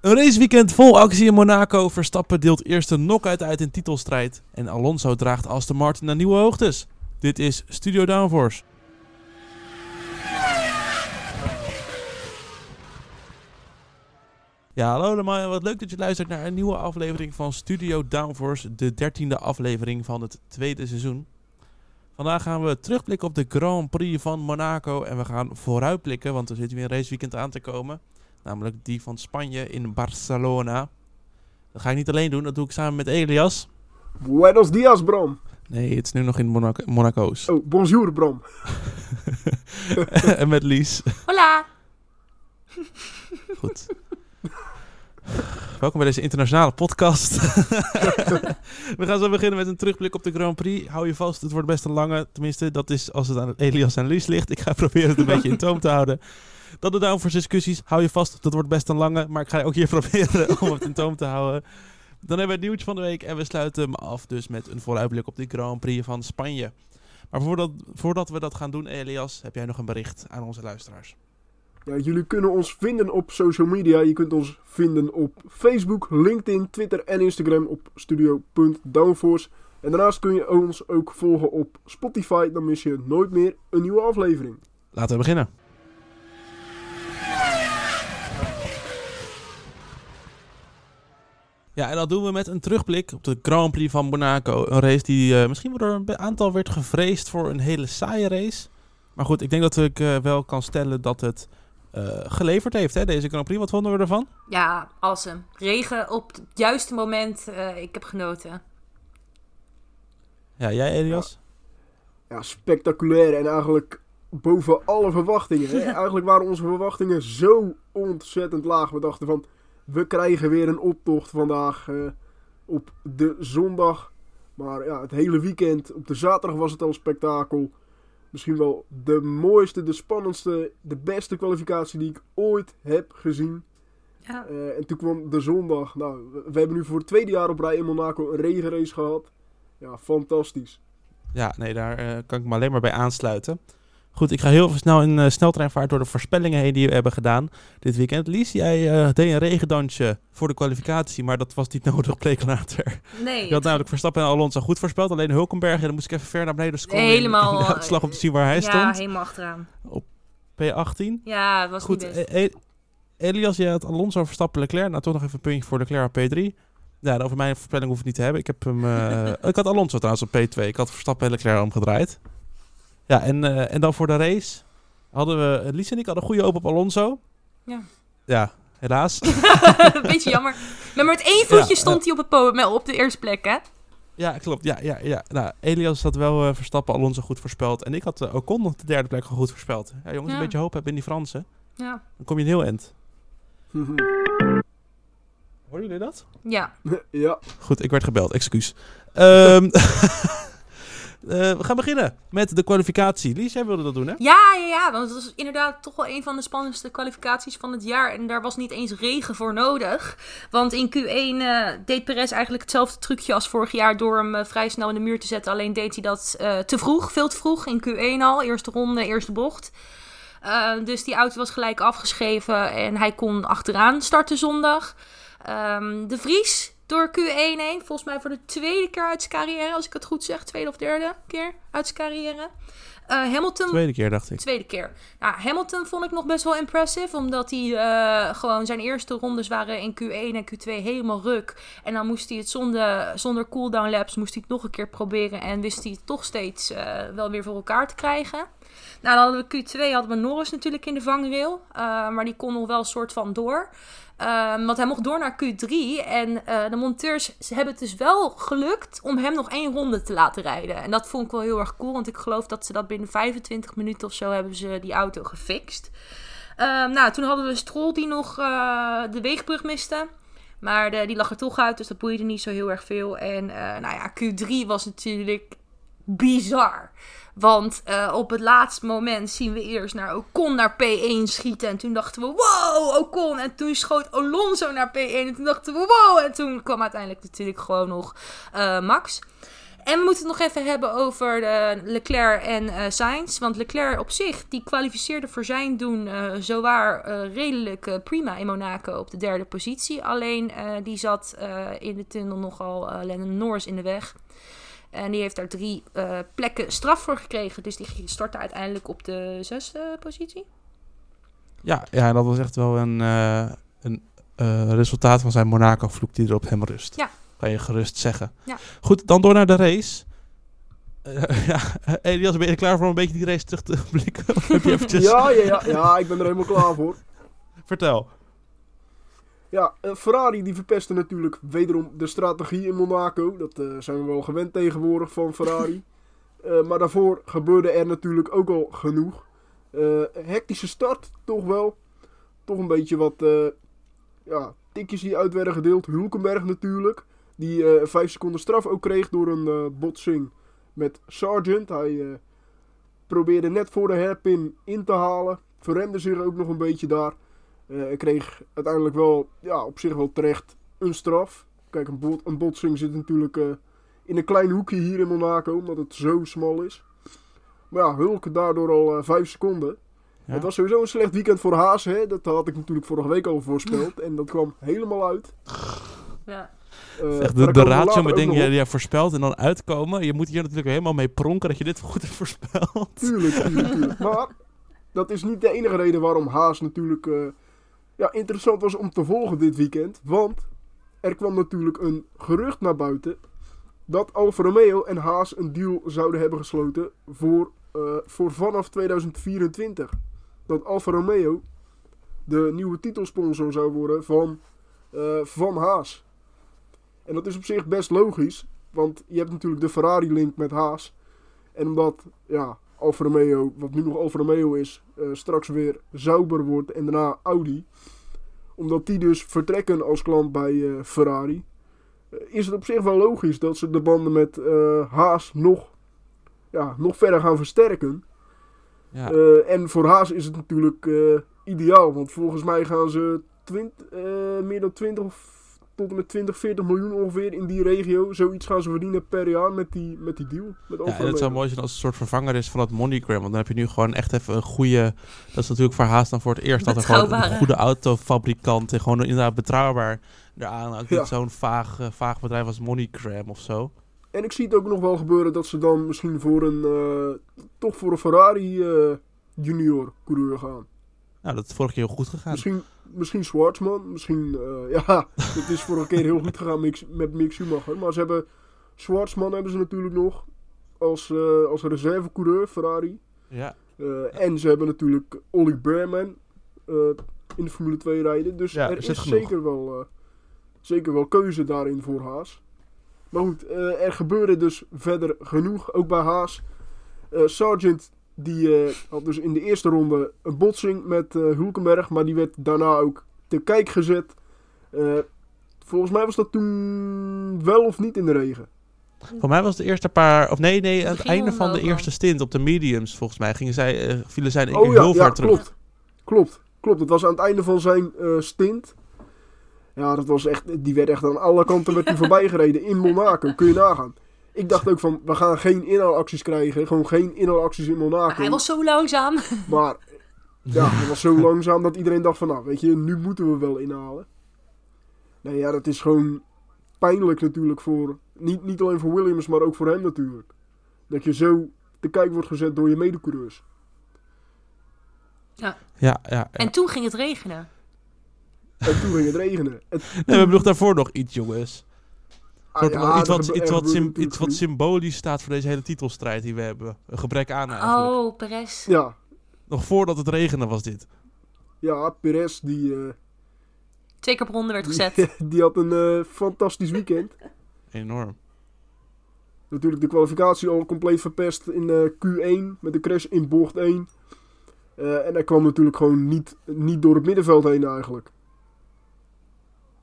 Een raceweekend vol actie in Monaco. Verstappen deelt eerste knock-out uit in titelstrijd. En Alonso draagt Aston Martin naar nieuwe hoogtes. Dit is Studio Downforce. Ja, hallo allemaal. Wat leuk dat je luistert naar een nieuwe aflevering van Studio Downforce. De dertiende aflevering van het tweede seizoen. Vandaag gaan we terugblikken op de Grand Prix van Monaco. En we gaan vooruitblikken, want er zit weer een raceweekend aan te komen. Namelijk die van Spanje in Barcelona. Dat ga ik niet alleen doen, dat doe ik samen met Elias. Buenos dias, Bram. Nee, het is nu nog in Monaco Monaco's. Oh, bonjour, Bram. en met Lies. Hola! Goed. Welkom bij deze internationale podcast. we gaan zo beginnen met een terugblik op de Grand Prix. Hou je vast, het wordt best een lange. Tenminste, dat is als het aan Elias en Lies ligt. Ik ga proberen het een beetje in toom te houden. Dat de Downforce discussies, hou je vast, dat wordt best een lange. Maar ik ga ook hier proberen om het in toom te houden. Dan hebben we het nieuwtje van de week en we sluiten hem af dus met een vooruitblik op de Grand Prix van Spanje. Maar voordat, voordat we dat gaan doen, Elias, heb jij nog een bericht aan onze luisteraars? Ja, jullie kunnen ons vinden op social media. Je kunt ons vinden op Facebook, LinkedIn, Twitter en Instagram op studio.downforce. En daarnaast kun je ons ook volgen op Spotify. Dan mis je nooit meer een nieuwe aflevering. Laten we beginnen. Ja, en dat doen we met een terugblik op de Grand Prix van Monaco. Een race die uh, misschien door een aantal werd gevreesd voor een hele saaie race. Maar goed, ik denk dat ik uh, wel kan stellen dat het uh, geleverd heeft, hè, deze Grand Prix. Wat vonden we ervan? Ja, awesome. Regen op het juiste moment. ik heb genoten. Ja, jij Elias? Ja, ja spectaculair en eigenlijk boven alle verwachtingen. Hè? Eigenlijk waren onze verwachtingen zo ontzettend laag. We dachten van we krijgen weer een optocht vandaag uh, op de zondag. Maar ja, het hele weekend, op de zaterdag was het al een spektakel. Misschien wel de mooiste, de spannendste, de beste kwalificatie die ik ooit heb gezien. Ja. Uh, en toen kwam de zondag. Nou, we hebben nu voor het tweede jaar op rij in Monaco een regenrace gehad. Ja, fantastisch. Ja, nee, daar uh, kan ik me alleen maar bij aansluiten. Goed, ik ga heel snel in uh, sneltreinvaart door de voorspellingen heen die we hebben gedaan dit weekend. Lies, jij uh, deed een regendansje voor de kwalificatie, maar dat was niet nodig, bleek later. Nee. Je had namelijk Verstappen en Alonso goed voorspeld, alleen Hulkenberg, dan moest ik even ver naar beneden scrollen helemaal, in, in de uitslag om te zien waar hij ja, stond. Ja, helemaal achteraan. Op P18. Ja, het was goed, niet best. E Elias, je had Alonso, Verstappen, Leclerc. Nou, toch nog even een puntje voor Leclerc op P3. Ja, over mijn voorspelling hoef ik niet te hebben. Ik, heb hem, uh, ik had Alonso trouwens op P2. Ik had Verstappen en Leclerc omgedraaid. Ja, en, uh, en dan voor de race hadden we, Lies en ik hadden goede hoop op Alonso. Ja. Ja, helaas. Beetje jammer. Maar met één voetje ja, stond hij op, het podium, op de eerste plek, hè? Ja, klopt. Ja, ja, ja. Nou, Elias had wel uh, Verstappen, Alonso goed voorspeld. En ik had uh, Ocon op de derde plek goed voorspeld. Ja, jongens, een beetje hoop hebben in die Fransen. Ja. Dan kom je een heel eind. Horen jullie dat? Ja. ja. Goed, ik werd gebeld. Excuus. Um, Uh, we gaan beginnen met de kwalificatie. Lies, jij wilde dat doen, hè? Ja, ja, ja. Want het was inderdaad toch wel een van de spannendste kwalificaties van het jaar. En daar was niet eens regen voor nodig. Want in Q1 uh, deed Perez eigenlijk hetzelfde trucje als vorig jaar... door hem uh, vrij snel in de muur te zetten. Alleen deed hij dat te vroeg, veel te vroeg. In Q1 al. Eerste ronde, eerste bocht. dus die auto was gelijk afgeschreven. En hij kon achteraan starten zondag. Um, de Vries door Q1 heen. Volgens mij voor de tweede keer uit zijn carrière, als ik het goed zeg. Tweede of derde keer uit zijn carrière. Uh, Hamilton. Tweede keer, dacht ik. Tweede keer. Nou, Hamilton vond ik nog best wel impressive. Omdat hij uh, gewoon zijn eerste rondes waren in Q1 en Q2 helemaal ruk. En dan moest hij het zonder, zonder cooldown laps moest hij het nog een keer proberen. En wist hij het toch steeds uh, wel weer voor elkaar te krijgen. Nou, dan hadden we Q2 hadden we Norris natuurlijk in de vangrail. maar die kon nog wel een soort van door. Um, want hij mocht door naar Q3. En uh, de monteurs hebben het dus wel gelukt om hem nog één ronde te laten rijden. En dat vond ik wel heel erg cool. Want ik geloof dat ze dat binnen 25 minuten of zo hebben ze die auto gefixt. Um, nou, toen hadden we Stroll die nog uh, de weegbrug miste. Maar die lag er toch uit, dus dat boeide niet zo heel erg veel. En uh, nou ja, Q3 was natuurlijk bizar. Want uh, op het laatste moment zien we eerst naar Ocon naar P1 schieten. En toen dachten we, wow, Ocon. En toen schoot Alonso naar P1. En toen dachten we, wow. En toen kwam uiteindelijk natuurlijk gewoon nog uh, Max. En we moeten het nog even hebben over uh, Leclerc en uh, Sainz. Want Leclerc op zich, die kwalificeerde voor zijn doen zowaar redelijk prima in Monaco op de derde positie. Alleen die zat in de tunnel nogal Lennon Norris in de weg. En die heeft daar drie plekken straf voor gekregen. Dus die startte uiteindelijk op de zesde positie. Ja, ja dat was echt wel een, een resultaat van zijn Monaco-vloek die er op hem rust. Ja, kan je gerust zeggen. Ja. Goed, dan door naar de race. Ja, Elias, ben je klaar voor een beetje die race terug te blikken? heb je eventjes... ja, ja, ja, ja, ik ben er helemaal klaar voor. Vertel. Ja, uh, Ferrari die verpestte natuurlijk wederom de strategie in Monaco. Dat uh, zijn we wel gewend tegenwoordig van Ferrari. maar daarvoor gebeurde er natuurlijk ook al genoeg. hectische start, toch wel. Toch een beetje wat ja, tikjes die uit werden gedeeld. Hulkenberg natuurlijk. Die uh, vijf seconden straf ook kreeg door een uh, botsing met Sargent. Hij uh, probeerde net voor de hairpin in te halen. Verremde zich ook nog een beetje daar. En kreeg uiteindelijk wel, ja, op zich wel terecht een straf. Kijk, een, bot, een botsing zit natuurlijk in een klein hoekje hier in Monaco, omdat het zo smal is. Maar ja, Hulk daardoor al vijf seconden. Ja. Het was sowieso een slecht weekend voor Haas. Hè? Dat had ik natuurlijk vorige week al voorspeld. En dat kwam helemaal uit. Ja. Uh, de, de ratio met dingen die jij voorspelt en dan uitkomen. Je moet hier natuurlijk helemaal mee pronken dat je dit goed hebt voorspeld. Tuurlijk, tuurlijk, tuurlijk. Maar dat is niet de enige reden waarom Haas natuurlijk uh, ja, interessant was om te volgen dit weekend. Want er kwam natuurlijk een gerucht naar buiten dat Alfa Romeo en Haas een deal zouden hebben gesloten voor, uh, voor vanaf 2024. Dat Alfa Romeo de nieuwe titelsponsor zou worden van, van Haas. En dat is op zich best logisch. Want je hebt natuurlijk de Ferrari-link met Haas. En omdat ja, Alfa Romeo, wat nu nog Alfa Romeo is, uh, straks weer Sauber wordt en daarna Audi. Omdat die dus vertrekken als klant bij uh, Ferrari. Uh, is het op zich wel logisch dat ze de banden met Haas nog, ja, nog verder gaan versterken. Ja. en voor Haas is het natuurlijk ideaal. Want volgens mij gaan ze meer dan 20 of tot en met 20, 40 miljoen ongeveer in die regio. Zoiets gaan ze verdienen per jaar met die, met die deal. Met ja, en het zou mooi zijn als een soort vervanger is van dat MoneyGram. Want dan heb je nu gewoon echt even een goede... Dat is natuurlijk voor Haast dan voor het eerst. Dat er gewoon een goede autofabrikant en gewoon inderdaad betrouwbaar eraan. Ook niet zo'n vaag, uh, vaag bedrijf als MoneyGram of zo. En ik zie het ook nog wel gebeuren dat ze dan misschien voor een... Uh, toch voor een Ferrari uh, junior coureur gaan. Nou, dat is vorige keer heel goed gegaan. Misschien, misschien Schwarzman. Misschien, uh, ja, het is vorige keer heel goed gegaan met Mick Schumacher. Maar ze hebben, Schwarzman hebben ze natuurlijk nog als, uh, als reservecoureur, Ferrari. Ja. Uh, en ze hebben natuurlijk Ollie Behrman in de Formule 2 rijden. Dus ja, er is zeker wel, zeker wel keuze daarin voor Haas. Maar goed, er gebeurde dus verder genoeg, ook bij Haas. Sargent die uh, had dus in de eerste ronde een botsing met uh, Hulkenberg. Maar die werd daarna ook te kijk gezet. Uh, volgens mij was dat toen wel of niet in de regen. Voor mij was de eerste paar... Of nee, nee, aan het einde van de eerste stint op de mediums, volgens mij, gingen zij, vielen zij oh, ja, heel ja, terug. Klopt, klopt, klopt. Het was aan het einde van zijn stint. Ja, dat was echt... Die werd echt aan alle kanten werd voorbij gereden in Monaco. Kun je nagaan. Ik dacht ook van, we gaan geen inhaalacties krijgen. Gewoon geen inhaalacties in Monaco. hij was zo langzaam. Maar ja, hij was zo langzaam dat iedereen dacht van, nou weet je, nu moeten we wel inhalen. Nee, ja, dat is gewoon pijnlijk natuurlijk voor, niet, niet alleen voor Williams, maar ook voor hem natuurlijk. Dat je zo te kijk wordt gezet door je medecoureurs. Ja. Ja, ja, ja. En toen ging het regenen. En toen ging het regenen. Nee, we hebben nog daarvoor nog iets, jongens. Ah, iets, wat, iets, wat iets wat symbolisch staat voor deze hele titelstrijd die we hebben. Een gebrek aan eigenlijk. Oh, Perez. Ja. Nog voordat het regende was dit. Ja, Perez die... Uh, Twee keer per ronde werd gezet. Die, die had een uh, fantastisch weekend. Enorm. Natuurlijk de kwalificatie al compleet verpest in uh, Q1 met de crash in bocht 1. en hij kwam natuurlijk gewoon niet, niet door het middenveld heen eigenlijk.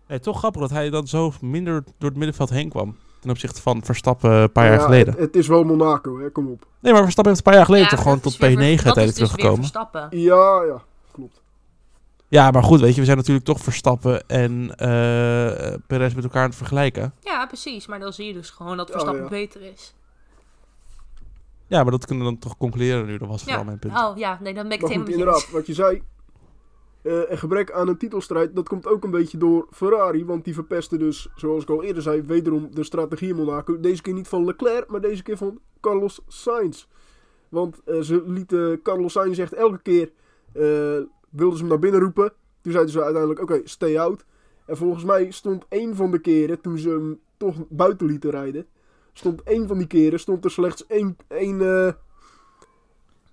Nee, toch grappig dat hij dan zo minder door het middenveld heen kwam. Ten opzichte van Verstappen een paar jaar geleden. Het, het, is wel Monaco, hè? kom op. Nee, maar Verstappen heeft een paar jaar geleden toch gewoon tot P9 uiteindelijk dus teruggekomen. Ja, ja, klopt. Ja, maar goed, weet je, we zijn natuurlijk toch Verstappen en eh Perez met elkaar aan het vergelijken. Ja, precies. Maar dan zie je dus gewoon dat Ja, Verstappen ja. beter is. Ja, maar dat kunnen we dan toch concluderen nu. Dat was vooral mijn punt. Oh ja, nee, dan ben ik het goed, helemaal inderdaad, wat je zei. Eh, een gebrek aan een titelstrijd, dat komt ook een beetje door Ferrari. Want die verpesten dus, zoals ik al eerder zei, wederom de strategie in Monaco. Deze keer niet van Leclerc, maar deze keer van Carlos Sainz. Want eh, ze lieten Carlos Sainz echt elke keer, eh, wilden ze hem naar binnen roepen. Toen zeiden ze uiteindelijk, oké, stay out. En volgens mij stond één van de keren, toen ze hem toch buiten lieten rijden, stond één van die keren, stond er slechts één, één,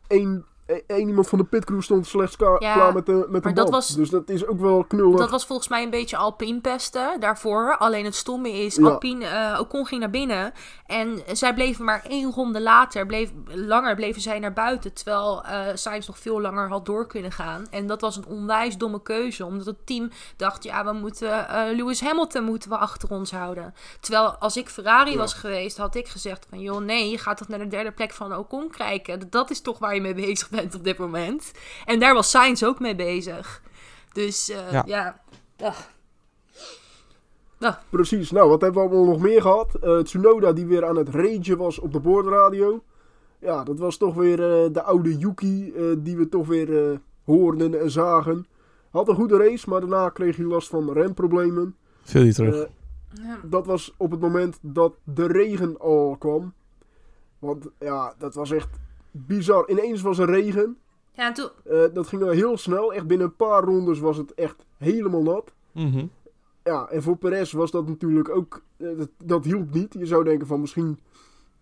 één, één iemand van de pitcrew stond slechts Ja, klaar met de, met de maar dat band. was- Dus dat is ook wel knullig. Dat was volgens mij een beetje Alpine pesten daarvoor. Alleen het stomme is, Ja. Alpine, eh Ocon ging naar binnen. En zij bleven maar één ronde later, bleef, langer bleven zij naar buiten. Terwijl eh Sainz nog veel langer had door kunnen gaan. En dat was een onwijs domme keuze. Omdat het team dacht, ja, we moeten eh, Lewis Hamilton moeten we achter ons houden. Terwijl als ik Ferrari Ja. was geweest, had ik gezegd van... joh, nee, je gaat toch naar de derde plek van Ocon kijken. Dat is toch waar je mee bezig bent op dit moment. En daar was Sainz ook mee bezig. Dus eh, Ja. ja... Ugh. Precies. Nou, wat hebben we allemaal nog meer gehad? Eh, Tsunoda die weer aan het ragen was op de boordradio. Ja, dat was toch weer eh, de oude Yuki eh, die we toch weer eh, hoorden en zagen. Had een goede race, maar daarna kreeg hij last van remproblemen. Veel niet terug. Eh, Ja. dat was op het moment dat de regen al kwam. Want ja, dat was echt bizar. Ineens was er regen. Ja, en toen, Eh, dat ging wel heel snel. Echt binnen een paar rondes was het echt helemaal nat. Mhm. Ja, en voor Perez was dat natuurlijk ook. eh, dat, dat hielp niet. Je zou denken van misschien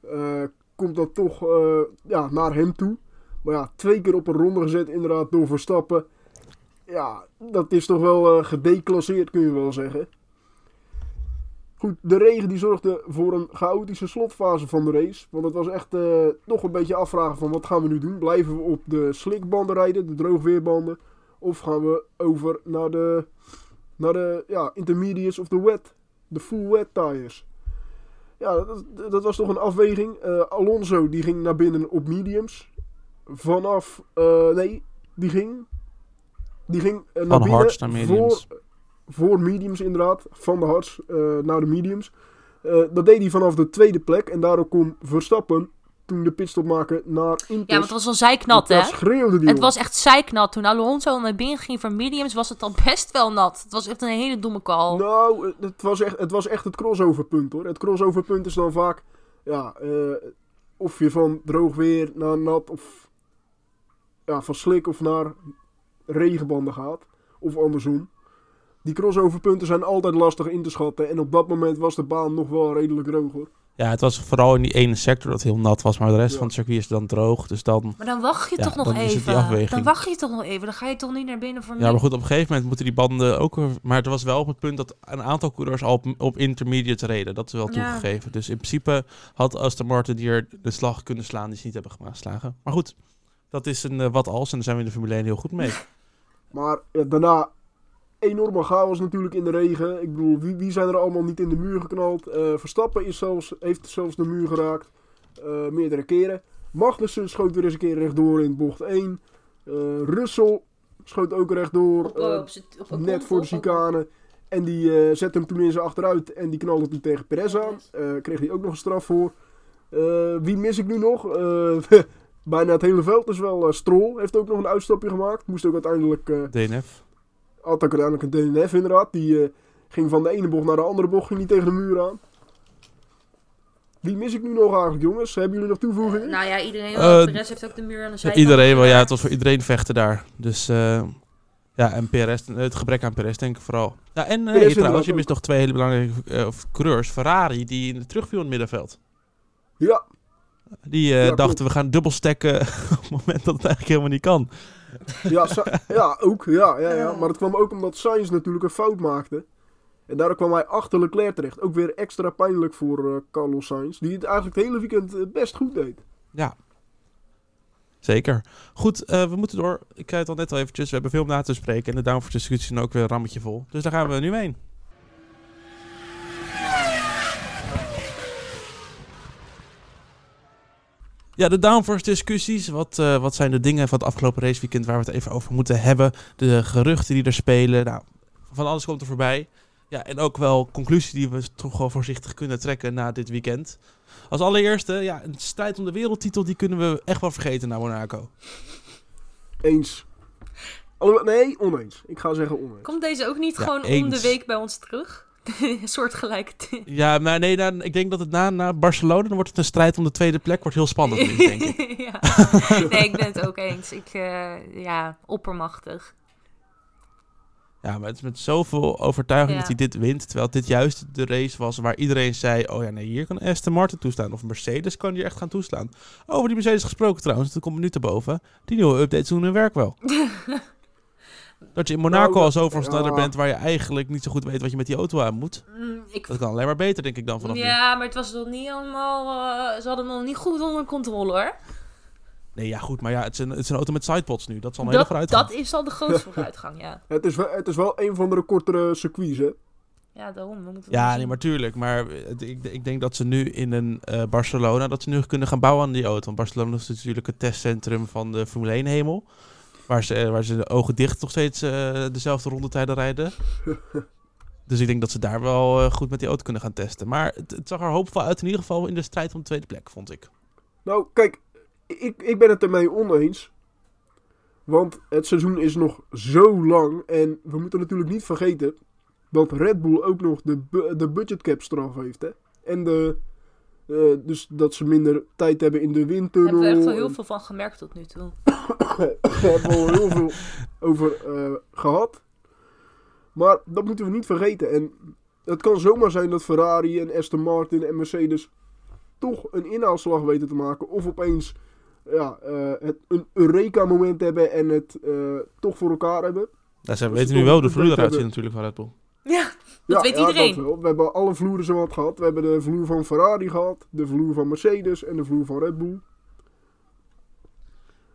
eh, komt dat toch eh, ja, naar hem toe. Maar ja, twee keer op een ronde gezet, inderdaad, door Verstappen. Ja, dat is toch wel eh, gedeclasseerd, kun je wel zeggen. Goed, de regen die zorgde voor een chaotische slotfase van de race. Want het was echt eh, nog een beetje afvragen van wat gaan we nu doen? Blijven we op de slikbanden rijden, de droogweerbanden? Of gaan we over naar de, naar de ja, intermediates of de wet, de full wet tires? Ja, dat, dat was toch een afweging. Eh, Alonso die ging naar binnen op mediums. Vanaf, eh, nee, die ging, die ging naar Van binnen naar mediums. Voor, voor mediums inderdaad, van de hards eh, naar de mediums. Eh, dat deed hij vanaf de tweede plek en daardoor kon Verstappen toen de pitstop maken naar Inter. ja, want het was al zeiknat, hè? Dat schreeuwde die Het was echt zeiknat. Toen Alonso naar binnen ging voor mediums, was het al best wel nat. Het was echt een hele domme call. Nou, het was, echt, het was echt het crossoverpunt hoor. Het crossoverpunt is dan vaak, ja, eh, of je van droog weer naar nat of ja, van slik of naar regenbanden gaat. Of andersom. Die crossoverpunten zijn altijd lastig in te schatten. En op dat moment was de baan nog wel redelijk droog hoor. Ja, het was vooral in die ene sector dat heel nat was, maar de rest Ja. van het circuit is dan droog. Dus dan... Maar dan wacht je Ja, toch nog dan is het die even. afweging. Dan wacht je toch nog even. Dan ga je toch niet naar binnen voor Ja, maar goed, op een gegeven moment moeten die banden ook... weer- Maar het was wel op het punt dat een aantal coureurs al op, op intermediate reden. Dat is wel Ja. toegegeven. Dus in principe had Aston Martin hier de slag kunnen slaan die ze niet hebben geslagen. Maar goed, dat is een eh, wat als en daar zijn we in de Formule 1 heel goed mee. Maar ja, daarna enorme chaos natuurlijk in de regen. Ik bedoel, wie, wie zijn er allemaal niet in de muur geknald? Eh, Verstappen is zelfs, heeft zelfs de muur geraakt. eh, meerdere keren. Magnussen schoot weer eens een keer rechtdoor in bocht 1. Eh Russell schoot ook rechtdoor. Op, op net voor de chicane. En die eh zette hem toen in zijn achteruit. En die knalde toen tegen Perez aan. Eh, kreeg hij ook nog een straf voor. Eh, wie mis ik nu nog? Eh, bijna het hele veld is wel eh, Stroll. Heeft ook nog een uitstapje gemaakt. Moest ook uiteindelijk... eh, DNF. Had ook uiteindelijk een DNF inderdaad. Die eh, ging van de ene bocht naar de andere bocht. Ging niet tegen de muur aan. Wie mis ik nu nog eigenlijk, jongens? Hebben jullie nog toevoegingen? Nou ja, iedereen Eh, de rest heeft ook de muur aan de Ja, zijkant. iedereen wel, ja, het was voor iedereen vechten daar. Dus eh, ja, en PRS, het gebrek aan PRS denk ik vooral. Ja, en nee, trouwens, je mist nog twee hele belangrijke of coureurs. Ferrari, die in de terugviel in het middenveld. Ja, Die eh, Ja, dachten, we gaan dubbel stacken op het moment dat het eigenlijk helemaal niet kan. ja, ja, ook. Ja, ja, ja. Maar het kwam ook omdat Sainz natuurlijk een fout maakte. En daardoor kwam hij achter Leclerc terecht. Ook weer extra pijnlijk voor eh, Carlos Sainz. Die het eigenlijk het hele weekend eh, best goed deed. Ja. Zeker. Goed, eh, we moeten door. Ik zei het al net al eventjes. We hebben veel om na te spreken. En de downforce discussie is ook weer een rammetje vol. Dus daar gaan we nu heen. Ja, de downforce discussies. Wat, eh, wat zijn de dingen van het afgelopen raceweekend waar we het even over moeten hebben? De geruchten die er spelen. Nou, van alles komt er voorbij. Ja, en ook wel conclusies die we toch wel voorzichtig kunnen trekken na dit weekend. Als allereerste, ja, een strijd om de wereldtitel, die kunnen we echt wel vergeten naar Monaco. Eens. Nee, oneens. Ik ga zeggen oneens. Komt deze ook niet Ja, gewoon om de week bij ons terug? Een soort gelijke Ja, maar nee, nou, ik denk dat het na, na Barcelona, dan wordt het een strijd om de tweede plek. Wordt heel spannend, nu, denk ik. ja. Nee, ik ben het ook eens. Ik, eh, ja, oppermachtig. Ja, maar het is met zoveel overtuiging Ja. dat hij dit wint. Terwijl dit juist de race was waar iedereen zei... Oh ja, nee, hier kan Aston Martin toestaan. Of Mercedes kan hier echt gaan toeslaan. Over die Mercedes gesproken trouwens, dat komt nu te boven. Die nieuwe updates doen hun werk wel. dat je in Monaco Nou, al zoveel sneller ja. bent... waar je eigenlijk niet zo goed weet wat je met die auto aan moet. Mm, ik, Dat kan alleen maar beter, denk ik dan vanaf nu. ja, maar het was nog niet allemaal... eh, ze hadden hem nog niet goed onder controle, hoor. Nee, ja goed, maar ja, het is een, het is een auto met sidepods nu. Dat is al een hele Dat, vooruitgang. dat is al de grootste vooruitgang, ja. Het is, wel, het is wel een van de kortere circuits, hè? Ja, daarom. We moeten Ja, nee, maar tuurlijk. Maar het- ik, ik denk dat ze nu in een eh, Barcelona, dat ze nu kunnen gaan bouwen aan die auto. Want Barcelona is natuurlijk het testcentrum van de Formule 1 hemel. Waar ze, eh, waar ze de ogen dicht nog steeds eh, dezelfde rondetijden rijden. dus ik denk dat ze daar wel eh, goed met die auto kunnen gaan testen. Maar het, het zag er hoopvol uit in ieder geval in de strijd om de tweede plek, vond ik. Nou, kijk, ik, ik ben het ermee oneens. Want het seizoen is nog zo lang. En we moeten natuurlijk niet vergeten dat Red Bull ook nog de, bu- de budgetcap straf heeft. Hè? En de, eh, dus dat ze minder tijd hebben in de Daar windtunnel. hebben we echt wel heel veel van gemerkt tot nu toe. Daar hebben we al heel veel over eh, gehad. Maar dat moeten we niet vergeten. En het kan zomaar zijn dat Ferrari en Aston Martin en Mercedes toch een inhaalslag weten te maken. Of opeens ja, eh, het, een Eureka-moment hebben en het eh, toch voor elkaar hebben. Ja, ze ze weten nu wel de vloer eruit zien natuurlijk van Red Bull. Ja, dat weet ja, iedereen. Dat wel. We hebben alle vloeren zo wat gehad. We hebben de vloer van Ferrari gehad, de vloer van Mercedes en de vloer van Red Bull.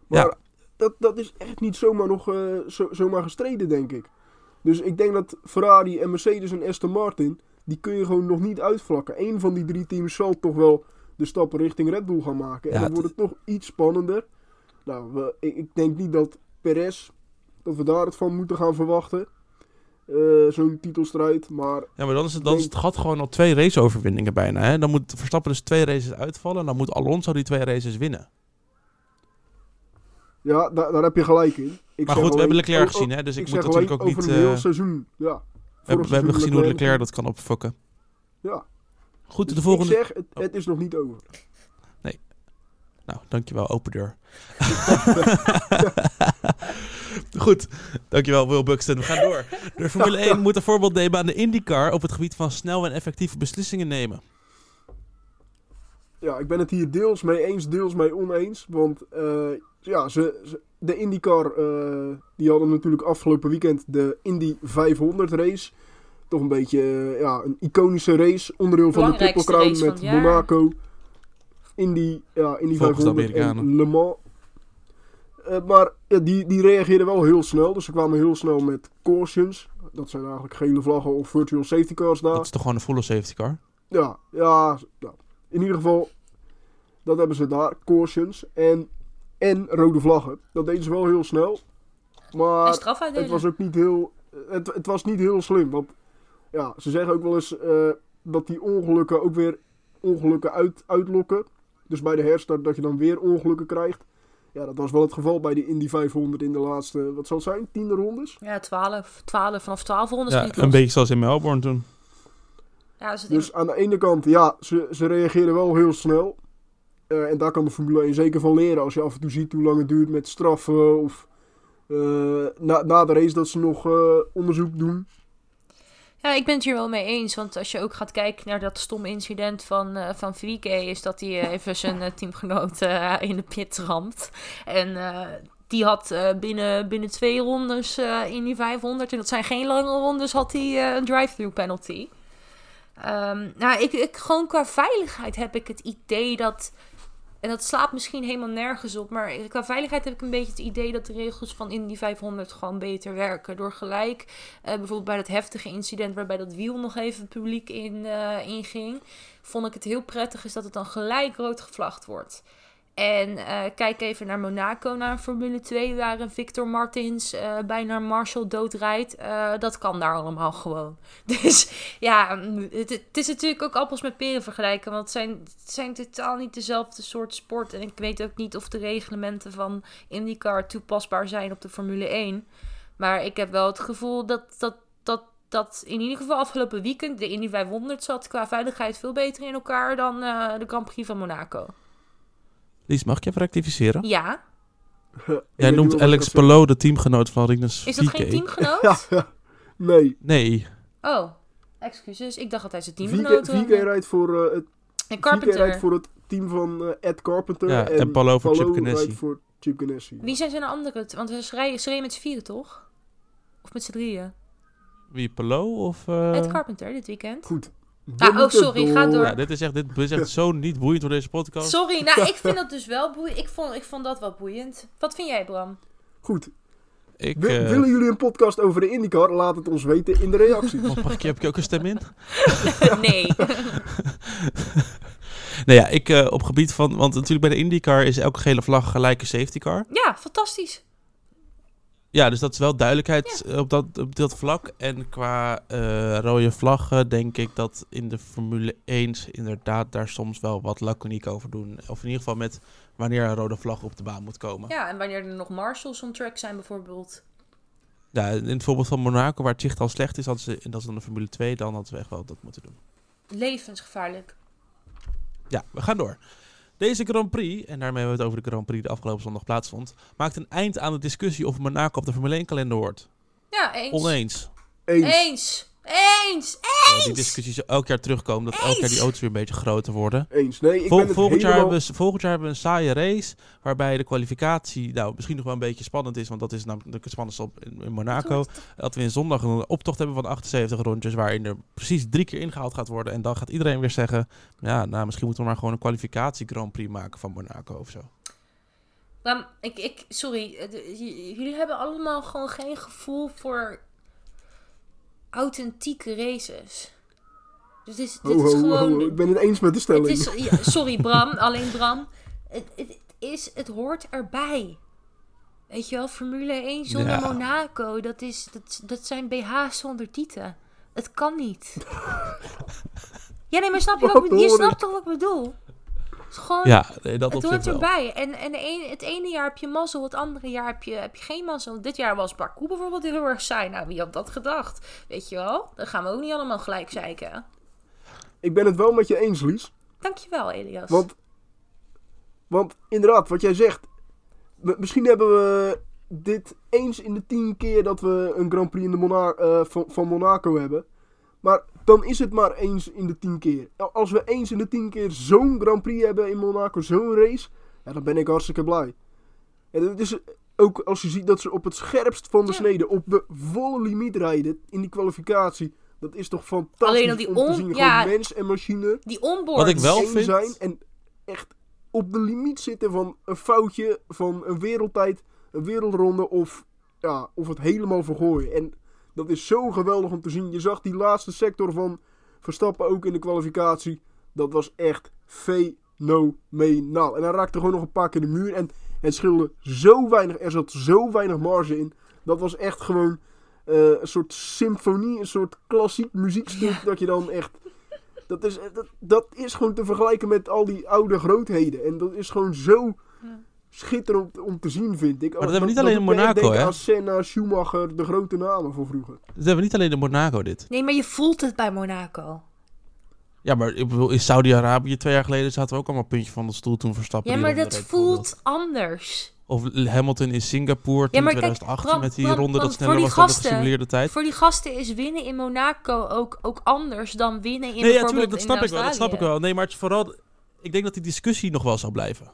Maar dat, dat is echt niet zomaar, nog, eh, zo, zomaar gestreden, denk ik. Dus ik denk dat Ferrari en Mercedes en Aston Martin, die kun je gewoon nog niet uitvlakken. Eén van die drie teams zal toch wel de stappen richting Red Bull gaan maken. En Ja, dan wordt het toch iets spannender. Nou, we, ik, ik denk niet dat Perez, dat we daar het van moeten gaan verwachten. Eh, Zo'n titelstrijd, maar Ja, maar dan is het, dan is het gat gewoon al twee raceoverwinningen bijna. Hè? Dan moet Verstappen dus twee races uitvallen. En dan moet Alonso die twee races winnen. Ja, daar, daar heb je gelijk in. Ik maar goed, we hebben Leclerc oh, oh, gezien, hè? dus ik, ik moet natuurlijk ook niet... over een heel eh, seizoen. Ja, we, hebben- we hebben seizoen gezien hoe Leclerc dat kan opfokken. Ja. Goed, de Dus volgende... Ik zeg, het, het is nog niet over. Nou, dankjewel, open deur. Goed, dankjewel Will Buxton. We gaan door. De Formule 1 moet een voorbeeld nemen aan de IndyCar op het gebied van snel en effectieve beslissingen nemen. Ja, ik ben het hier deels mee eens, deels mee oneens. Want eh, ja, ze, ze- de IndyCar, eh, die hadden natuurlijk afgelopen weekend de Indy 500 race. Toch een beetje eh, ja, een iconische race. Onderdeel van de Triple Crown met. Monaco. Indy, ja, Indy Volgens de 500 en. Le Mans. Eh, maar ja, die, die reageerden wel heel snel. Dus ze kwamen heel snel met cautions. Dat zijn eigenlijk gele vlaggen of virtual safety cars daar. Dat is toch gewoon een volle safety car? Ja, ja, ja. In ieder geval, dat hebben ze daar. Cautions en, en rode vlaggen. Dat deden ze wel heel snel. Maar het was ook niet heel, het, het was niet heel slim. Want ja, ze zeggen ook wel eens eh, dat die ongelukken ook weer ongelukken uit, uitlokken. Dus bij de herstart dat je dan weer ongelukken krijgt. Ja, dat was wel het geval bij de Indy 500 in de laatste, wat zal het zijn, tiende rondes. Ja, 12, 12, vanaf 12 rondes Ja, een beetje zoals in Melbourne toen. Ja, dus Dus aan de ene kant, ja, ze, ze reageren wel heel snel. Eh, en daar kan de Formule 1 zeker van leren. Als je af en toe ziet hoe lang het duurt met straffen. Of eh, na, na de race dat ze nog eh, onderzoek doen. Ja, ik ben het hier wel mee eens. Want als je ook gaat kijken naar dat stomme incident van, eh van is dat hij eh, even zijn eh, teamgenoot in de pit ramt. En die had binnen, binnen twee rondes in die 500, en dat zijn geen lange rondes, had hij een drive-through penalty. Ehm, nou, ik, ik, gewoon qua veiligheid heb ik het idee dat. En dat slaat misschien helemaal nergens op. Maar qua veiligheid heb ik een beetje het idee dat de regels van Indy 500 gewoon beter werken. Door gelijk, eh, bijvoorbeeld bij dat heftige incident waarbij dat wiel nog even het publiek in, eh, inging. Vond ik het heel prettig is dat het dan gelijk rood gevlagd wordt. En eh, kijk even naar Monaco, naar Formule 2, waar Victor Martins eh, bijna Marshall doodrijdt. Eh, dat kan daar allemaal gewoon. Dus ja, het, is natuurlijk ook appels met peren vergelijken. Want het zijn, het zijn totaal niet dezelfde soort sport. En ik weet ook niet of de reglementen van IndyCar toepasbaar zijn op de Formule 1. Maar ik heb wel het gevoel dat, dat, dat, dat in ieder geval afgelopen weekend de Indy 500 zat qua veiligheid veel beter in elkaar dan de Grand Prix van Monaco. Lies, mag ik je even rectificeren? Ja, Jij noemt Alex. Palou de teamgenoot van Rinus is dat geen teamgenoot? Nee. Nee, Oh, excuses. Ik dacht dat hij zijn teamgenoot VK was. rijdt voor, eh, het, En Carpenter. rijdt voor het team van eh, Ed Carpenter. Ja, en Palou voor Chip Ganassi. rijdt voor Chip Ganassi. Wie zijn zijn andere? Want ze rijden, ze rijden met z'n vieren, toch? Of met z'n drieën? wie Palou of... eh, Ed Carpenter dit weekend. Goed. Ah, oh, sorry, ga door. Ja, dit is echt, dit is echt zo niet boeiend voor deze podcast. Sorry, nou, ik vind dat dus wel boeiend. Ik vond, ik vond dat wel boeiend. Wat vind jij, Bram? Goed. Ik, Wil- eh, Willen jullie een podcast over de IndyCar? Laat het ons weten in de reacties. mag, mag ik, heb ik ook een stem in? nee. Nou ja, ik eh, op gebied van... Want natuurlijk bij de IndyCar is elke gele vlag gelijk een safety car. Ja, fantastisch. Ja, dus dat is wel duidelijkheid eh, op, dat, op dat vlak. En qua eh, rode vlaggen denk ik dat in de Formule 1 inderdaad daar soms wel wat laconiek over doen. Of in ieder geval met wanneer een rode vlag op de baan moet komen. Ja, en wanneer er nog marshals on track zijn bijvoorbeeld. Ja, in het voorbeeld van Monaco, waar het zicht al slecht is, hadden ze, en dat is dan de Formule 2, dan hadden ze echt wel dat moeten doen. Levensgevaarlijk. Ja, we gaan door. Deze Grand Prix, en daarmee hebben we het over de Grand Prix die de afgelopen zondag plaatsvond, maakt een eind aan de discussie of Monaco op de Formule 1 kalender hoort. Ja, eens. Oneens. Eens. Eens. Eens. Uh, die discussies elk jaar terugkomen, dat elk jaar die auto's weer een beetje groter worden. Eens. Nee, ik Vol- ben het volgend, jaar helemaal... hebben we, volgend jaar hebben we een saaie race, waarbij de kwalificatie nou, misschien nog wel een beetje spannend is, want dat is namelijk het spannendste op in, in Monaco. Dat we in zondag een optocht hebben van 78 rondjes, waarin er precies drie keer ingehaald gaat worden. En dan gaat iedereen weer zeggen, ja, nou, misschien moeten we maar gewoon een kwalificatie Grand Prix maken van Monaco of zo. Maar ik, ik, sorry, eh, jullie hebben allemaal gewoon geen gevoel voor authentieke races. Dus dit is, dit Ho, is gewoon. ho, ik ben het eens met de het stelling. is, ja, sorry Bram, alleen Bram. Het, het, het is, het hoort erbij. Weet je wel, Formule 1 zonder Ja. Monaco, dat, is, dat, dat zijn BH's zonder tieten. Het kan niet. ja, nee, maar snap je, wat, ik bedoel? je snapt toch wat ik bedoel? Het is gewoon Ja, nee, dat het op zich hoort erbij. En, en de ene, het ene jaar heb je mazzel, het andere jaar heb je, heb je geen mazzel. Dit jaar was Baku bijvoorbeeld heel erg saai. Nou, wie had dat gedacht? Weet je wel? Dan gaan we ook niet allemaal gelijk zeiken. Ik ben het wel met je eens, Lies. Dankjewel, Elias. Want, want inderdaad, wat jij zegt. misschien hebben we dit eens in de tien keer dat we een Grand Prix in de Mona eh, van, van Monaco hebben. Maar dan is het maar eens in de tien keer. Nou, Als we eens in de tien keer zo'n Grand Prix hebben in Monaco, zo'n race, ja, dan ben ik hartstikke blij. En het is ook als je ziet dat ze op het scherpst van de Ja. snede, op de volle limiet rijden in die kwalificatie. Dat is toch fantastisch Alleen al die om te zien. ja. Gewoon mens en machine Die onboard. Wat ik wel vind- zijn en echt op de limiet zitten van een foutje, van een wereldtijd, een wereldronde of, ja, of het helemaal vergooien. En dat is zo geweldig om te zien. Je zag die laatste sector van Verstappen ook in de kwalificatie. Dat was echt fenomenaal. En hij raakte gewoon nog een paar keer de muur en het scheelde zo weinig, er zat zo weinig marge in. Dat was echt gewoon eh, een soort symfonie, een soort klassiek muziekstuk dat je dan echt... Dat is, dat, dat is gewoon te vergelijken met al die oude grootheden. En dat is gewoon zo Ja. Schitterend om te zien, vind ik. dat hebben we niet alleen in Monaco, hè? aan Senna, Schumacher, de grote namen van vroeger. Dat hebben we niet alleen in Monaco dit. Nee, maar je voelt het bij Monaco. Ja, maar ik bedoel, in Saudi-Arabië twee jaar geleden zaten we ook allemaal puntje van de stoel toen Verstappen Ja, maar dat voelt anders. Of Hamilton in Singapore maar 2018 Bram, met die ronde dat sneller was dan de gesimuleerde tijd. Voor die gasten is winnen in Monaco ook, ook anders dan winnen in Nee, ja, tuurlijk, dat in snap ik wel. Dat snap ik wel. Nee, maar het is vooral, ik denk dat die discussie nog wel zal blijven.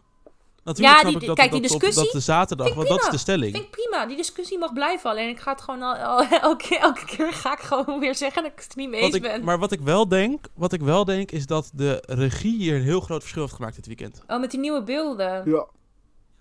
Ja, Natuurlijk die- ik dat, kijk, dat, die op- discussie dat de zaterdag, want dat is prima. de stelling. Vind ik prima, die discussie mag blijven. Alleen ik ga het gewoon al, al- elke, elke keer ga ik gewoon weer zeggen dat ik het er niet mee Wat eens ik, ben. maar wat ik wel denk, wat ik wel denk, is dat de regie hier een heel groot verschil heeft gemaakt dit weekend. Oh, met die nieuwe beelden. Ja,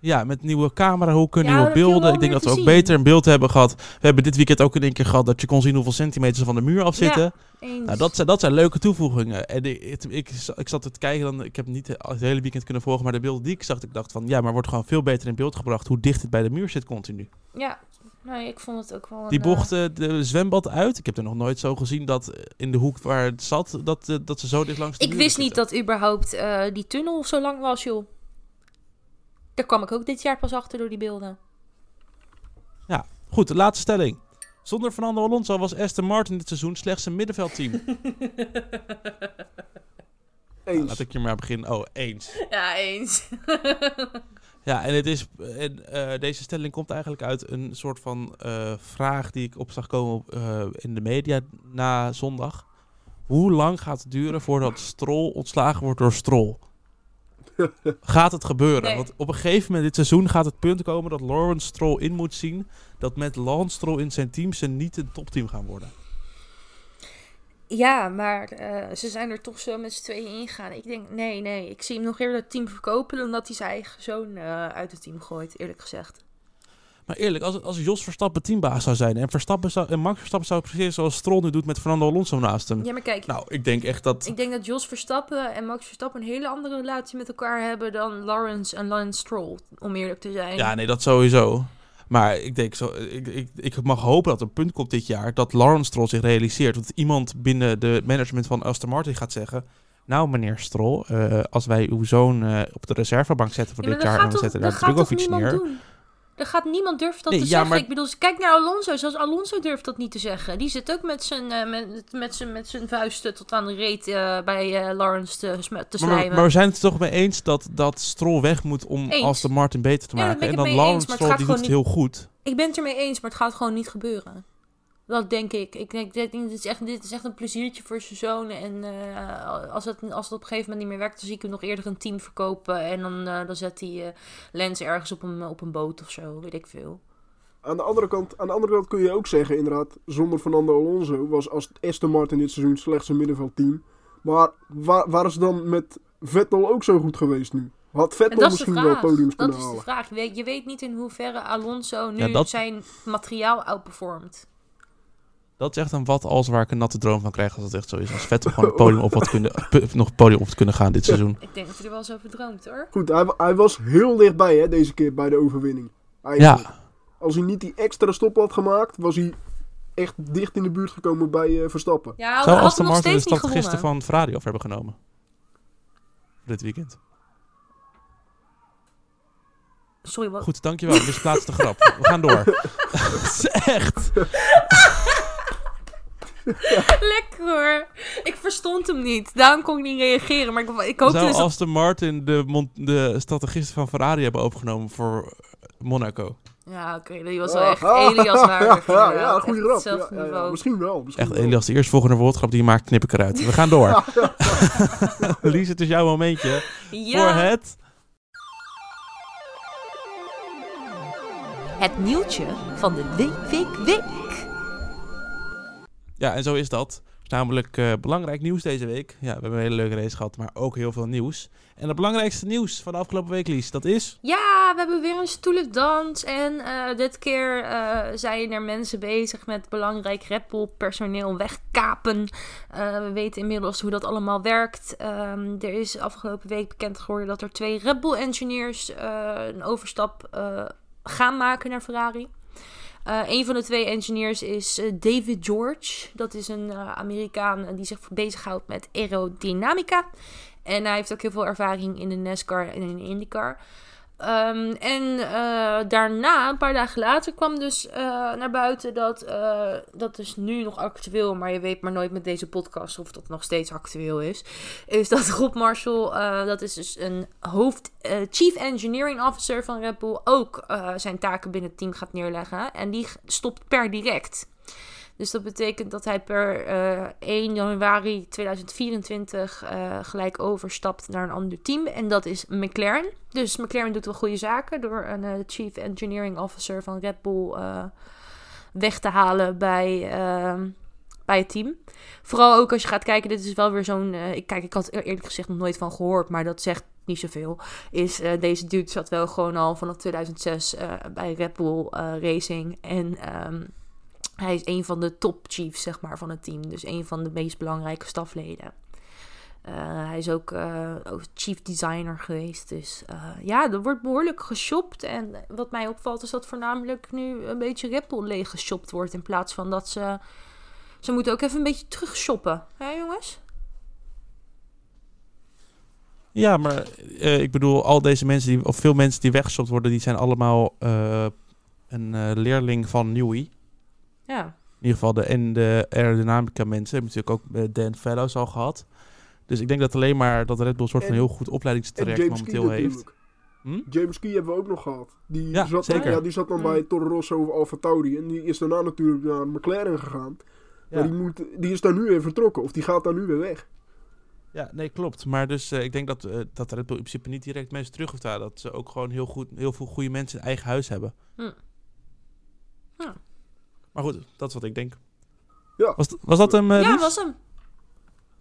Ja, met nieuwe camerahoeken, Ja, nieuwe dat heb je beelden. Ik denk dat we ook zien. beter een beeld hebben gehad. We hebben dit weekend ook in één keer gehad dat je kon zien hoeveel centimeters van de muur afzitten. Nou, dat zijn, dat zijn leuke toevoegingen. En ik, ik, ik, ik zat te kijken, dan, ik heb niet het hele weekend kunnen volgen, maar de beelden die ik zag, ik dacht van ja, maar wordt gewoon veel beter in beeld gebracht hoe dicht het bij de muur zit continu. Ja, nee, ik vond het ook wel Die een, eh, bocht, eh, de zwembad uit, ik heb er nog nooit zo gezien dat eh, in de hoek waar het zat, dat, eh, dat ze zo dicht langs de Ik wist niet dat überhaupt die tunnel zo lang was, joh. Daar kwam ik ook dit jaar pas achter door die beelden. Goed, de laatste stelling. Zonder Fernando Alonso was Aston Martin dit seizoen slechts een middenveldteam. Nou, Eens. laat ik hier maar beginnen. Oh, eens. Ja, eens. Ja, en, het is, en eh, deze stelling komt eigenlijk uit een soort van eh, vraag die ik op zag komen op, eh, in de media na zondag. Hoe lang gaat het duren voordat Stroll ontslagen wordt door Stroll? gaat het gebeuren? Nee. Want op een gegeven moment dit seizoen gaat het punt komen dat Lawrence Stroll in moet zien dat met Lance Stroll in zijn team ze niet een topteam gaan worden. Ja, maar eh, ze zijn er toch zo met z'n tweeën ingegaan. Ik denk, nee, nee. Ik zie hem nog eerder het team verkopen dan dat hij zijn eigen zoon eh, uit het team gooit, eerlijk gezegd. Maar eerlijk, als, als Jos Verstappen teambaas zou zijn en, Verstappen zou, en Max Verstappen zou precies zoals Stroll nu doet met Fernando Alonso naast hem. Ja, maar kijk, Nou, ik denk echt dat... ik denk dat Jos Verstappen en Max Verstappen een hele andere relatie met elkaar hebben dan Lawrence en Lance Stroll, om eerlijk te zijn. Ja, nee, dat sowieso. Maar ik denk zo, ik, ik, ik mag hopen dat er een punt komt dit jaar dat Lawrence Stroll zich realiseert. Dat iemand binnen de management van Aston Martin gaat zeggen. Nou, meneer Stroll, eh, als wij uw zoon eh, op de reservebank zetten voor Ja, dit jaar we toch- zetten dat daar toch Drugovic niemand neer. doen? Er gaat niemand durven dat Nee, te ja, zeggen. maar- Ik bedoel, kijk naar Alonso. Zelfs Alonso durft dat niet te zeggen. Die zit ook met zijn, eh, met, met zijn, met zijn vuisten tot aan de reet eh, bij eh, Lawrence te, te Maar, slijmen. maar we zijn het er toch mee eens dat, dat Stroll weg moet om Eens. Aston Martin beter te maken. en dan Lawrence maar Stroll, die doet het gewoon heel goed. Ik ben het ermee eens, maar het gaat gewoon niet gebeuren. Dat denk ik. Ik denk, dit, dit, is echt, dit is echt een pleziertje voor zijn zoon. En eh, als, het, als het op een gegeven moment niet meer werkt, dan zie ik hem nog eerder een team verkopen. En dan, eh, dan zet hij eh Lens ergens op een, op een boot of zo, weet ik veel. Aan de, andere kant, aan de andere kant kun je ook zeggen, inderdaad, zonder Fernando Alonso was Aston Martin dit seizoen slechts een middenveldteam. Maar waar, waar is dan met Vettel ook zo goed geweest nu? Had Vettel dat misschien wel podiums Dat kunnen is de halen? vraag. Je weet, je weet niet in hoeverre Alonso nu Ja, dat- zijn materiaal outperformt. Dat is echt een wat als waar ik een natte droom van krijg als het echt zo is. Als Vettel gewoon het podium op wat kunnen, nog het podium op te kunnen gaan dit seizoen. Ik denk dat hij er wel eens over droomt hoor. Goed, hij, hij was heel dichtbij hè, deze keer bij de overwinning. Eigenlijk. Ja, Als hij niet die extra stop had gemaakt, was hij echt dicht in de buurt gekomen bij eh, Verstappen. Ja, hij zou Aston Martin de steeds niet strategisten gewonnen. van Ferrari over hebben genomen? Dit weekend. Sorry, wat? Goed, dankjewel. Dit is plaats de grap. We gaan door. Echt. Lekker hoor. Ik verstond hem niet. Daarom kon ik niet reageren. Maar ik, ik hoopte Zou dus dat... Aston Martin de, mon- de strategisten van Ferrari hebben overgenomen voor Monaco? Ja, oké. die was wel echt Elias waardig. Ja, ja, inderdaad. goede grap. Ja, ja, misschien wel. Misschien Echt, wel. Elias, de eerstvolgende woordgrap die je maakt, knip ik eruit. We gaan door. Lies, het is jouw momentje Ja. voor het... Het nieuwtje van de week, week, week. Ja, en zo is dat. Namelijk eh, belangrijk nieuws deze week. Ja, we hebben een hele leuke race gehad, maar ook heel veel nieuws. En het belangrijkste nieuws van de afgelopen week, Lies, dat is... Ja, we hebben weer een stoelendans. En eh, dit keer eh, zijn er mensen bezig met belangrijk Red Bull personeel wegkapen. We weten inmiddels hoe dat allemaal werkt. Ehm, er is afgelopen week bekend geworden dat er twee Red Bull engineers een overstap gaan maken naar Ferrari. Eh, een van de twee engineers is eh, David George. Dat is een eh, Amerikaan die zich bezighoudt met aerodynamica. En hij heeft ook heel veel ervaring in de NASCAR en in de IndyCar. Ehm, en eh, daarna, een paar dagen later, kwam dus eh, naar buiten dat eh, dat is nu nog actueel, maar je weet maar nooit met deze podcast of dat nog steeds actueel is. Is dat Rob Marshall, dat is dus een hoofd, chief engineering officer van Red Bull, ook zijn taken binnen het team gaat neerleggen. En die stopt per direct. Dus dat betekent dat hij per eh, 1 januari 2024 eh, gelijk overstapt naar een ander team. En dat is McLaren. Dus McLaren doet wel goede zaken door een eh, Chief Engineering Officer van Red Bull eh, weg te halen bij, eh, bij het team. Vooral ook als je gaat kijken, dit is wel weer zo'n... eh, ik, kijk, ik had er eerlijk gezegd nog nooit van gehoord, maar dat zegt niet zoveel, is eh, deze dude zat wel gewoon al vanaf 2006 eh, bij Red Bull eh, Racing. En ehm, hij is een van de top chiefs, zeg maar, van het team. Dus een van de meest belangrijke stafleden. Eh, hij is ook, eh, ook chief designer geweest. Dus eh, ja, er wordt behoorlijk geshopt. En wat mij opvalt is dat voornamelijk nu een beetje Bull leeg geshopt wordt. In plaats van dat ze... Ze moeten ook even een beetje terug shoppen. Hè jongens? Ja, maar ik bedoel, al deze mensen, die, of veel mensen die weggeshopt worden, die zijn allemaal een leerling van Newey. Ja. In ieder geval de, en de aerodynamica mensen. Hebben natuurlijk ook eh, Dan Fellows al gehad. Dus ik denk dat alleen maar dat Red Bull een soort van En- heel goed opleidingstraject Key momenteel heeft. Hm? James Key hebben we ook nog gehad. Die, Ja, zat, zeker. Ja, die zat dan Mm. bij Toro Rosso of Alfa Tauri. En die is daarna natuurlijk naar McLaren gegaan. Maar die, moet, die is daar nu weer vertrokken. Of die gaat daar nu weer weg. Ja, nee, klopt. Maar dus eh, ik denk dat, eh, dat Red Bull in principe niet direct mensen terug hoeft te halen. Dat ze ook gewoon heel, goed, heel veel goede mensen in eigen huis hebben. Hm. Ja. Maar goed, dat is wat ik denk. Ja. Was, was dat hem, eh ja, was hem.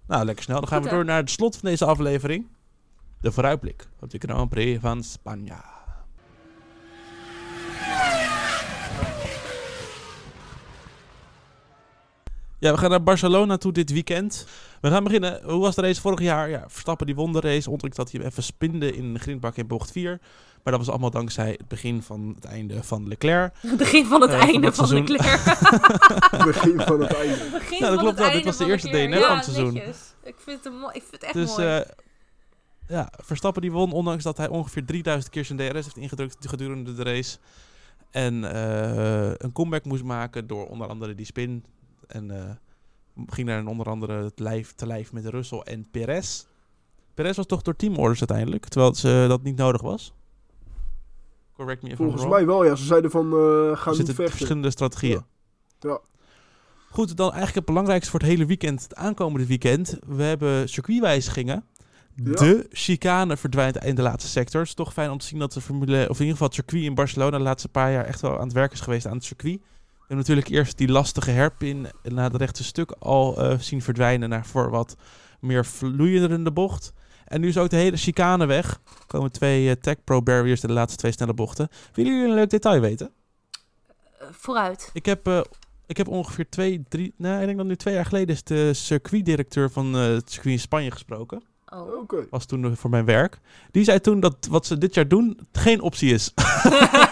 Nou, lekker snel. Dan gaan Goed, we door naar het slot van deze aflevering. De vooruitblik op de Grand Prix van Spanje. Ja, we gaan naar Barcelona toe dit weekend. We gaan beginnen. Hoe was de race vorig jaar? Ja, Verstappen die won de race. Ondanks dat hij even spinde in de grindbak in bocht 4. Maar dat was allemaal dankzij het begin van het einde van Leclerc. Het begin van het Eh, einde van. Leclerc. Begin van het einde. Het begin Ja, dat van klopt het wel. Dit was de eerste Leclerc. DNF van Ja, het seizoen. netjes. Ik vind het. Ik vind het echt Dus mooi. eh, ja, Verstappen die won, ondanks dat hij ongeveer 3000 keer zijn DRS heeft ingedrukt gedurende de race. En eh, een comeback moest maken door onder andere die spin. En eh, ging daar onder andere het lijf te lijf met Russell en Perez. Perez was toch door teamorders uiteindelijk, terwijl ze dat niet nodig was. Correct me Volgens mij wel, ja. Ze zeiden van, eh Er ga niet vechten. verschillende strategieën. Ja. Ja. Goed, dan eigenlijk het belangrijkste voor het hele weekend, het aankomende weekend. We hebben circuitwijzigingen. Ja. De chicane verdwijnt in de laatste sector. Het is toch fijn om te zien dat de Formule, of in ieder geval het circuit in Barcelona de laatste paar jaar echt wel aan het werk is geweest aan het circuit. We hebben natuurlijk eerst die lastige herpin naar het rechte stuk al eh, zien verdwijnen naar voor wat meer vloeiende bocht. En nu is ook de hele chicane weg. Er komen twee eh, Tech Pro barriers in de laatste twee snelle bochten. Willen jullie een leuk detail weten? Eh, vooruit. Ik heb, ik heb ongeveer twee, drie, nee, ik denk dat nu twee jaar geleden is de circuitdirecteur van het circuit in Spanje gesproken. Oh. Oké. Was toen voor mijn werk. Die zei toen dat wat ze dit jaar doen geen optie is.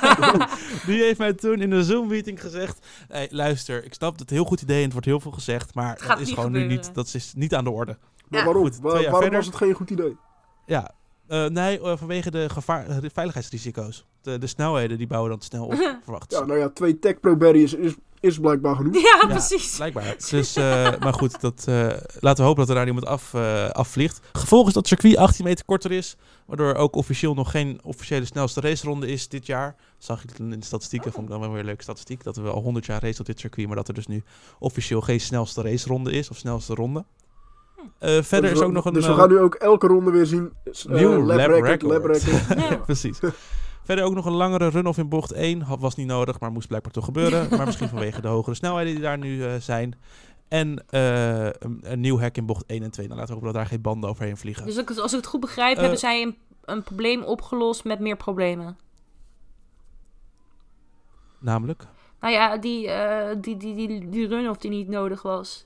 Die heeft mij toen in een Zoom-meeting gezegd: hey, luister, ik snap dat het een heel goed idee en het wordt heel veel gezegd, maar Het dat is niet gewoon nu niet, dat is niet aan de orde. Maar Ja. waarom? Goed, Waar- waarom verder. was het geen goed idee? Ja, eh, nee, eh, vanwege de gevaar, de veiligheidsrisico's. De, de snelheden die bouwen dan snel op, verwacht Ja, nou ja, twee Tech Pro barriers is, is blijkbaar genoeg. Ja, Ja, precies. Blijkbaar. Dus, eh, maar goed, dat, eh, laten we hopen dat er daar niemand af, eh, afvliegt. Gevolg is dat het circuit 18 meter korter is. Waardoor ook officieel nog geen officiële snelste raceronde is dit jaar. Zag ik in de statistieken, vond ik dan wel weer een leuke statistiek. Dat we al 100 jaar race op dit circuit. Maar dat er dus nu officieel geen snelste raceronde is. Of snelste ronde. Eh, verder dus is we- ook nog een... Dus we eh, gaan nu ook elke ronde weer zien. eh, Nieuw record, record. Ja. Precies. Verder ook nog een langere run-off in bocht 1. Had- Was niet nodig, maar moest blijkbaar toch gebeuren. maar misschien vanwege de hogere snelheden die daar nu eh, zijn. En eh, een, een nieuw hek in bocht 1 en 2. Nou, laten we hopen dat daar geen banden overheen vliegen. Dus als ik het goed begrijp, Eh, hebben zij een, een probleem opgelost met meer problemen. Namelijk? Nou ja, die, eh, die, die, die, die run-off die niet nodig was.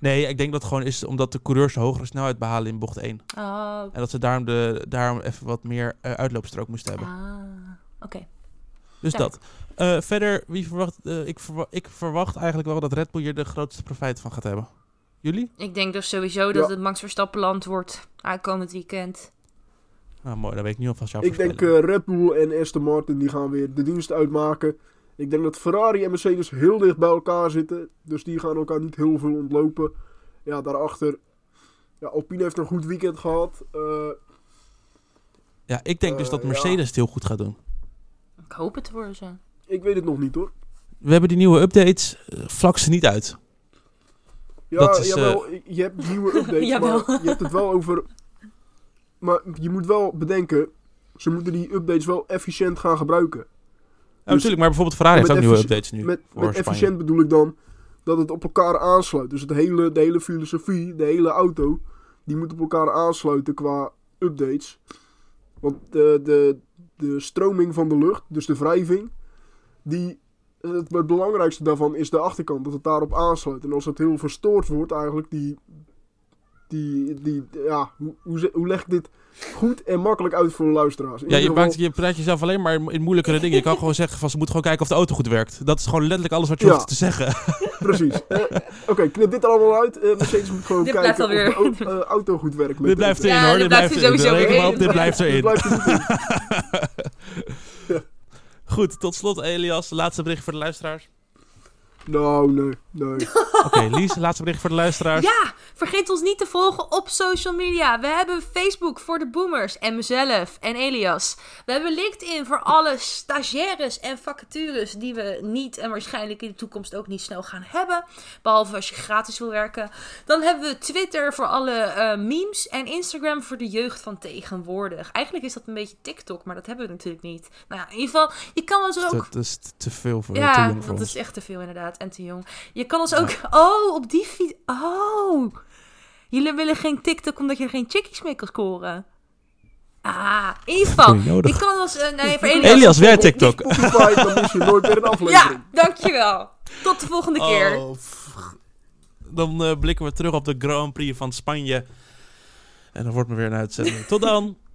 Nee, ik denk dat het gewoon is omdat de coureurs de hogere snelheid behalen in bocht 1. Oh, En dat ze daarom, de, daarom even wat meer eh, uitloopstrook moesten hebben. ah, oké. Dus dat. Eh, verder, wie verwacht, eh, ik, verwa- ik verwacht eigenlijk wel dat Red Bull hier de grootste profijt van gaat hebben. Jullie? Ik denk dus sowieso dat Ja. het Max Verstappenland wordt aankomend weekend. Nou, mooi. Dan weet ik nu alvast jouw Ik denk eh, Red Bull en Aston Martin die gaan weer de dienst uitmaken. Ik denk dat Ferrari en Mercedes heel dicht bij elkaar zitten. Dus die gaan elkaar niet heel veel ontlopen. Ja, daarachter. Ja, Alpine heeft een goed weekend gehad. Eh, Ja, ik denk dus eh, dat ja. Mercedes het heel goed gaat doen. Ik hoop het voor ze. ik weet het nog niet hoor. We hebben die nieuwe updates. eh, vlak ze niet uit. Ja, Dat is, jawel, je hebt nieuwe updates, maar je hebt het wel over... Maar je moet wel bedenken, ze moeten die updates wel efficiënt gaan gebruiken. Ja, natuurlijk, maar bijvoorbeeld Ferrari heeft ook nieuwe updates nu. Met, voor met Spanje. efficiënt bedoel ik dan dat het op elkaar aansluit. Dus het hele, de hele filosofie, de hele auto, die moet op elkaar aansluiten qua updates. Want de, de, de stroming van de lucht, dus de wrijving, die, het, het belangrijkste daarvan is de achterkant, dat het daarop aansluit. En als het heel verstoord wordt, eigenlijk, die, die, die ja, hoe, hoe, leg ik dit goed en makkelijk uit voor de luisteraars? In Ja, je, geval- maakt, je praat jezelf alleen maar in, moeilijkere dingen. Je kan gewoon zeggen van ze moeten gewoon kijken of de auto goed werkt. Dat is gewoon letterlijk alles wat je Ja. hoeft te zeggen. Precies. Eh, Oké, knip dit allemaal uit. Eh, Mercedes moet gewoon Dit kijken blijft alweer- of de au- eh, auto goed werkt. dit blijft erin Ja, hoor. dit Dit blijft blijft er erin. sowieso Reken weer maar op, in. dit blijft Dit erin. blijft er. Goed, tot slot Elias. Laatste bericht voor de luisteraars. Nou, nee, nee. Oké, Lies, laatste bericht voor de luisteraars. Ja, vergeet ons niet te volgen op social media. We hebben Facebook voor de boomers en mezelf en Elias. We hebben LinkedIn voor alle stagiaires en vacatures die we niet en waarschijnlijk in de toekomst ook niet snel gaan hebben. Behalve als je gratis wil werken. Dan hebben we Twitter voor alle eh, memes en Instagram voor de jeugd van tegenwoordig. Eigenlijk is dat een beetje TikTok, maar dat hebben we natuurlijk niet. Nou ja, in ieder geval, je kan ons ook Dat is te- veel voor te ja, jong voor dat ons. is echt te veel inderdaad. En te jong. Je kan ons ook... Oh, op die fiets... Oh. Jullie willen geen TikTok omdat je er geen chickies mee kan scoren. Ah, in ieder geval. Je kan ons... eh, nee, voor Elias. Elias, weer TikTok. Spotify, dan mis je nooit meer een aflevering. Ja, dankjewel. Tot de volgende keer. Oh, pff. dan eh, blikken we terug op de Grand Prix van Spanje. En dan wordt me weer een uitzending. Tot dan.